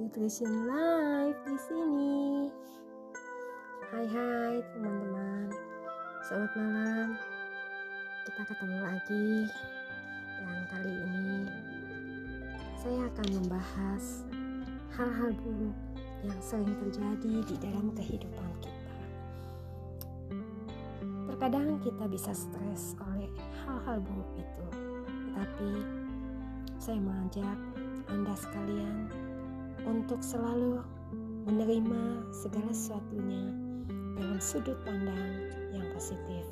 Nutrition Life di sini. Hai hai teman-teman. Selamat malam. Kita ketemu lagi. Yang kali ini saya akan membahas hal-hal buruk yang sering terjadi di dalam kehidupan kita. Terkadang kita bisa stres oleh hal-hal buruk itu, tetapi saya mengajak Anda sekalian untuk selalu menerima segala sesuatunya dalam sudut pandang yang positif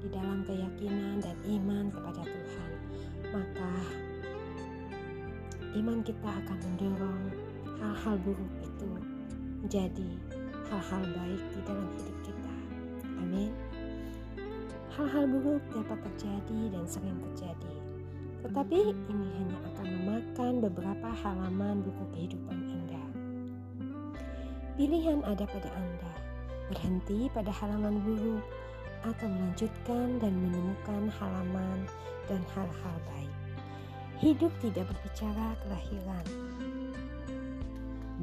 di dalam keyakinan dan iman kepada Tuhan. Maka iman kita akan mendorong hal-hal buruk itu menjadi hal-hal baik di dalam hidup kita. Amin. Hal-hal buruk dapat terjadi dan sering terjadi. Tetapi ini hanya akan memakan beberapa halaman buku kehidupan. Pilihan ada pada Anda, berhenti pada halaman buruk atau melanjutkan dan menemukan halaman dan hal-hal baik. Hidup tidak berbicara kelahiran,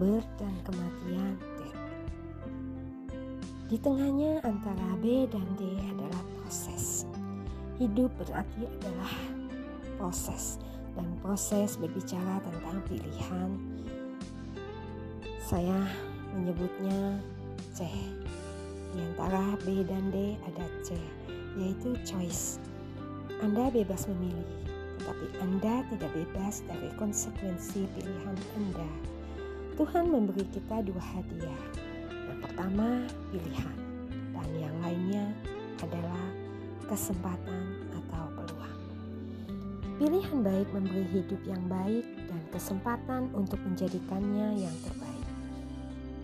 birth dan kematian. Di tengahnya antara B dan D adalah proses. Hidup berarti adalah proses dan proses berbicara tentang pilihan. Saya menyebutnya C. Di antara B dan D ada C, yaitu choice. Anda bebas memilih, tetapi Anda tidak bebas dari konsekuensi pilihan Anda. Tuhan memberi kita dua hadiah. Yang pertama, pilihan, dan yang lainnya adalah kesempatan atau peluang. Pilihan baik memberi hidup yang baik dan kesempatan untuk menjadikannya yang terbaik.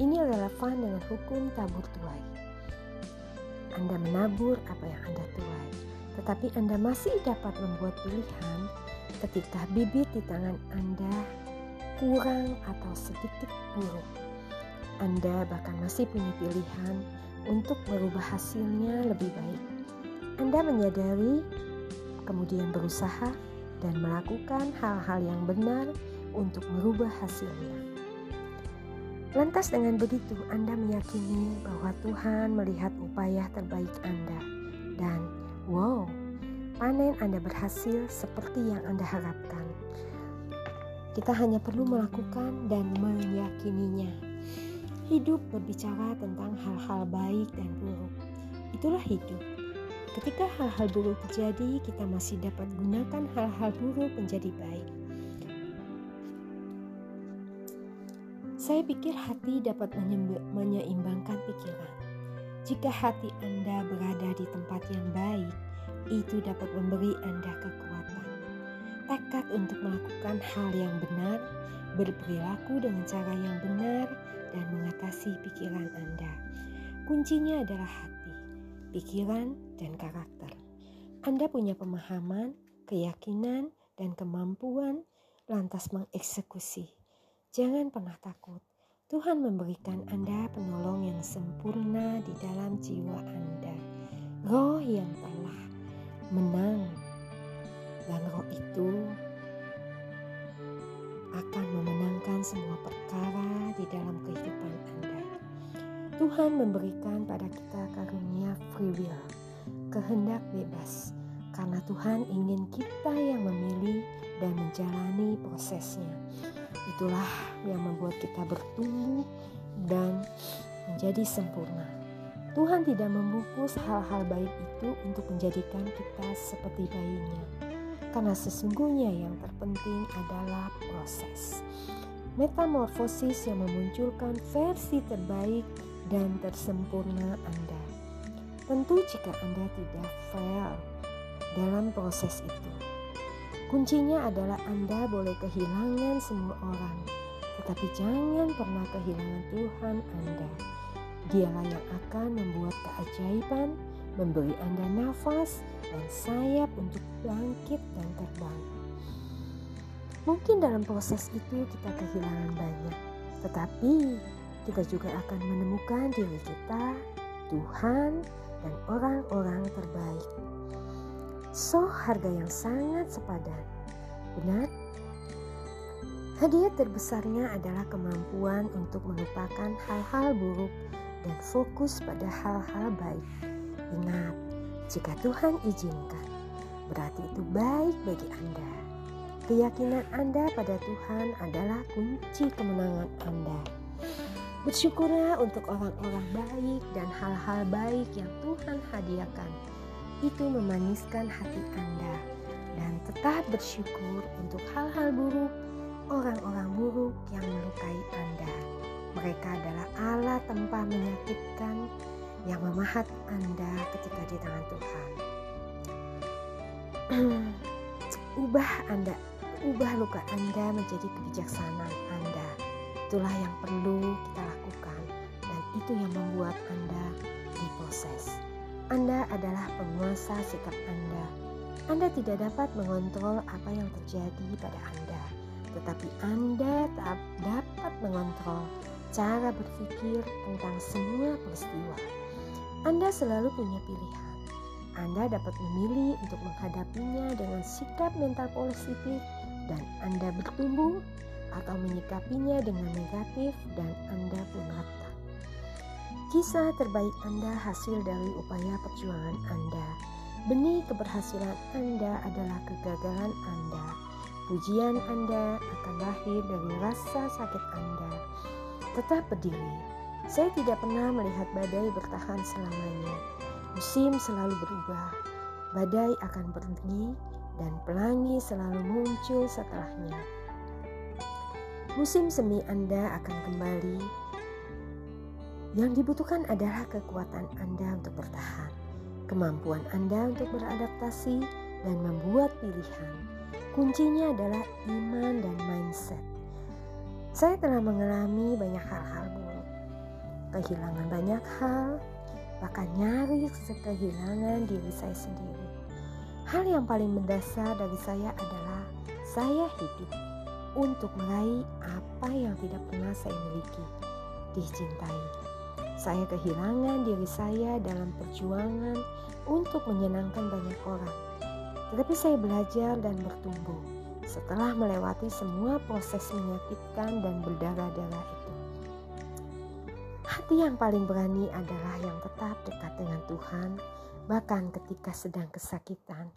Ini relevan dengan hukum tabur tuai. Anda menabur apa yang Anda tuai, tetapi Anda masih dapat membuat pilihan ketika bibit di tangan Anda kurang atau sedikit buruk. Anda bahkan masih punya pilihan untuk merubah hasilnya lebih baik. Anda menyadari, kemudian berusaha dan melakukan hal-hal yang benar untuk merubah hasilnya. Lantas dengan begitu Anda meyakini bahwa Tuhan melihat upaya terbaik Anda dan wow, panen Anda berhasil seperti yang Anda harapkan. Kita hanya perlu melakukan dan meyakininya. Hidup berbicara tentang hal-hal baik dan buruk. Itulah hidup. Ketika hal-hal buruk terjadi, kita masih dapat gunakan hal-hal buruk menjadi baik. Saya pikir hati dapat menyeimbangkan pikiran. Jika hati Anda berada di tempat yang baik, itu dapat memberi Anda kekuatan. Tekad untuk melakukan hal yang benar, berperilaku dengan cara yang benar, dan mengatasi pikiran Anda. Kuncinya adalah hati, pikiran, dan karakter. Anda punya pemahaman, keyakinan, dan kemampuan lantas mengeksekusi. Jangan pernah takut. Tuhan memberikan Anda penolong yang sempurna di dalam jiwa Anda. Roh yang telah menang. Dan roh itu akan memenangkan semua perkara di dalam kehidupan Anda. Tuhan memberikan pada kita karunia free will, kehendak bebas, karena Tuhan ingin kita yang memilih dan menjalani prosesnya. Itulah yang membuat kita bertumbuh dan menjadi sempurna. Tuhan tidak membungkus hal-hal baik itu untuk menjadikan kita seperti bayinya, karena sesungguhnya yang terpenting adalah proses. Metamorfosis yang memunculkan versi terbaik dan tersempurna Anda. Tentu jika Anda tidak fail dalam proses itu, Kuncinya adalah Anda boleh kehilangan semua orang, tetapi jangan pernah kehilangan Tuhan Anda. Dialah yang akan membuat keajaiban, memberi Anda nafas dan sayap untuk bangkit dan terbang. Mungkin dalam proses itu kita kehilangan banyak, tetapi kita juga akan menemukan diri kita, Tuhan, dan orang-orang terbaik. So, harga yang sangat sepadan. Benar? Hadiah terbesarnya adalah kemampuan untuk melupakan hal-hal buruk dan fokus pada hal-hal baik. Ingat, jika Tuhan izinkan, berarti itu baik bagi Anda. Keyakinan Anda pada Tuhan adalah kunci kemenangan Anda. Bersyukurlah untuk orang-orang baik dan hal-hal baik yang Tuhan hadiahkan. Itu memaniskan hati Anda dan tetap bersyukur untuk hal-hal buruk, orang-orang buruk yang melukai Anda. Mereka adalah Allah tempat menyakitkan yang memahat Anda ketika di tangan Tuhan. ubah Anda, ubah luka Anda menjadi kebijaksanaan Anda. Itulah yang perlu kita lakukan dan itu yang membuat Anda diproses. Anda adalah penguasa sikap Anda. Anda tidak dapat mengontrol apa yang terjadi pada Anda, tetapi Anda tak dapat mengontrol cara berpikir tentang semua peristiwa. Anda selalu punya pilihan. Anda dapat memilih untuk menghadapinya dengan sikap mental positif dan Anda bertumbuh atau menyikapinya dengan negatif dan Anda pun rata. Kisah terbaik Anda hasil dari upaya perjuangan Anda. Benih keberhasilan Anda adalah kegagalan Anda. Pujian Anda akan lahir dari rasa sakit Anda. Tetap berdiri. Saya tidak pernah melihat badai bertahan selamanya. Musim selalu berubah. Badai akan pergi dan pelangi selalu muncul setelahnya. Musim semi Anda akan kembali. Yang dibutuhkan adalah kekuatan Anda untuk bertahan, kemampuan Anda untuk beradaptasi dan membuat pilihan. Kuncinya adalah iman dan mindset. Saya telah mengalami banyak hal-hal buruk, kehilangan banyak hal, bahkan nyaris kehilangan diri saya sendiri. Hal yang paling mendasar dari saya adalah saya hidup untuk meraih apa yang tidak pernah saya miliki, dicintai. Saya kehilangan diri saya dalam perjuangan untuk menyenangkan banyak orang. Tetapi saya belajar dan bertumbuh setelah melewati semua proses menyakitkan dan berdarah-darah itu. Hati yang paling berani adalah yang tetap dekat dengan Tuhan, bahkan ketika sedang kesakitan.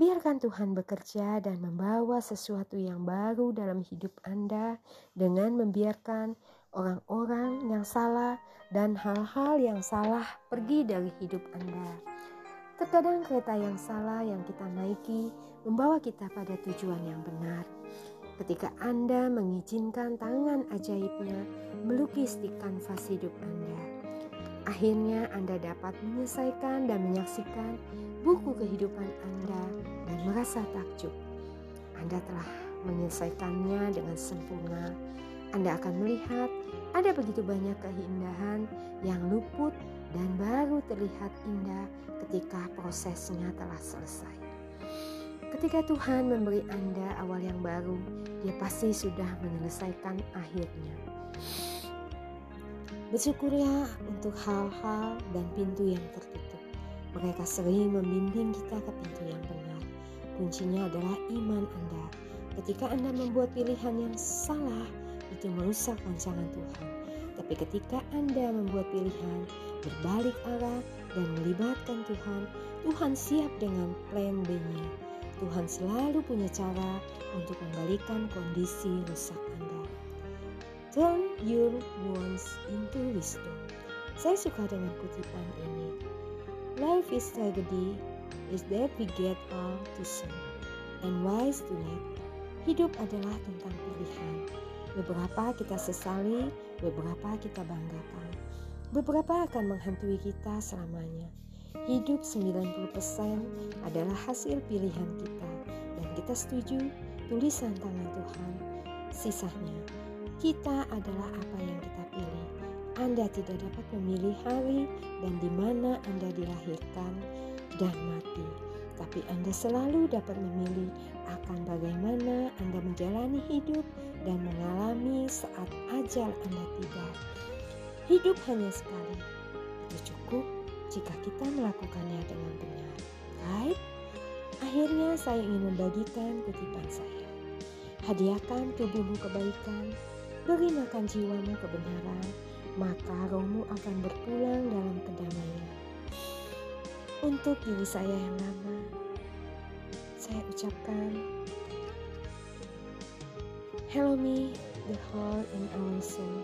Biarkan Tuhan bekerja dan membawa sesuatu yang baru dalam hidup Anda dengan membiarkan orang-orang yang salah dan hal-hal yang salah pergi dari hidup Anda. Terkadang kereta yang salah yang kita naiki membawa kita pada tujuan yang benar. Ketika Anda mengizinkan tangan ajaibnya melukis di kanvas hidup Anda, akhirnya Anda dapat menyelesaikan dan menyaksikan buku kehidupan Anda dan merasa takjub. Anda telah menyelesaikannya dengan sempurna. Anda akan melihat ada begitu banyak keindahan yang luput dan baru terlihat indah ketika prosesnya telah selesai. Ketika Tuhan memberi Anda awal yang baru, Dia pasti sudah menyelesaikan akhirnya. Bersyukurlah untuk hal-hal dan pintu yang tertutup. Mereka sering membimbing kita ke pintu yang benar. Kuncinya adalah iman Anda. Ketika Anda membuat pilihan yang salah, itu merusak rancangan Tuhan. Tapi ketika Anda membuat pilihan berbalik arah dan melibatkan Tuhan, Tuhan siap dengan plan B-nya. Tuhan selalu punya cara untuk membalikan kondisi rusak Anda. Turn your wants into wisdom. Saya suka dengan kutipan ini. Life is tragedy is that we get all too soon and wise to late. Hidup adalah tentang pilihan. Beberapa kita sesali, beberapa kita banggakan. Beberapa akan menghantui kita selamanya. Hidup 90% adalah hasil pilihan kita dan kita setuju tulisan tangan Tuhan. Sisanya, kita adalah apa yang kita pilih. Anda tidak dapat memilih hari dan di mana Anda dilahirkan dan mati, tapi Anda selalu dapat memilih akan bagaimana Anda menjalani hidup dan mengalami saat ajal Anda tiba. Hidup hanya sekali, itu cukup jika kita melakukannya dengan benar. Right? Akhirnya saya ingin membagikan kutipan saya. Hadiahkan tubuhmu kebaikan, beri makan jiwamu kebenaran, maka rohmu akan berpulang dalam kedamaian. Untuk diri saya yang lama, saya ucapkan, Hello me, the heart and our soul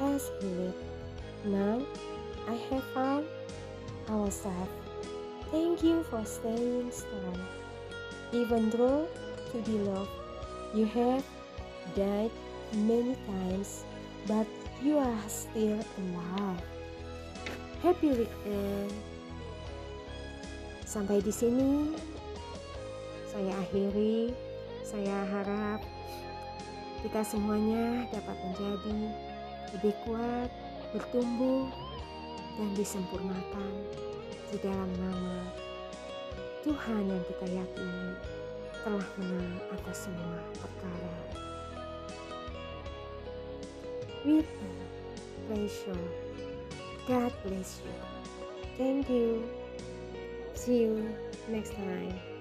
has healed. Now I have found ourselves. Thank you for staying strong. Even though to be loved, you have died many times, but you are still alive. Happy weekend. Sampai di sini saya akhiri. Saya harap kita semuanya dapat menjadi lebih kuat, bertumbuh, dan disempurnakan di dalam nama Tuhan yang kita yakini telah menang atas semua perkara. With pleasure, God bless you. Thank you. See you next time.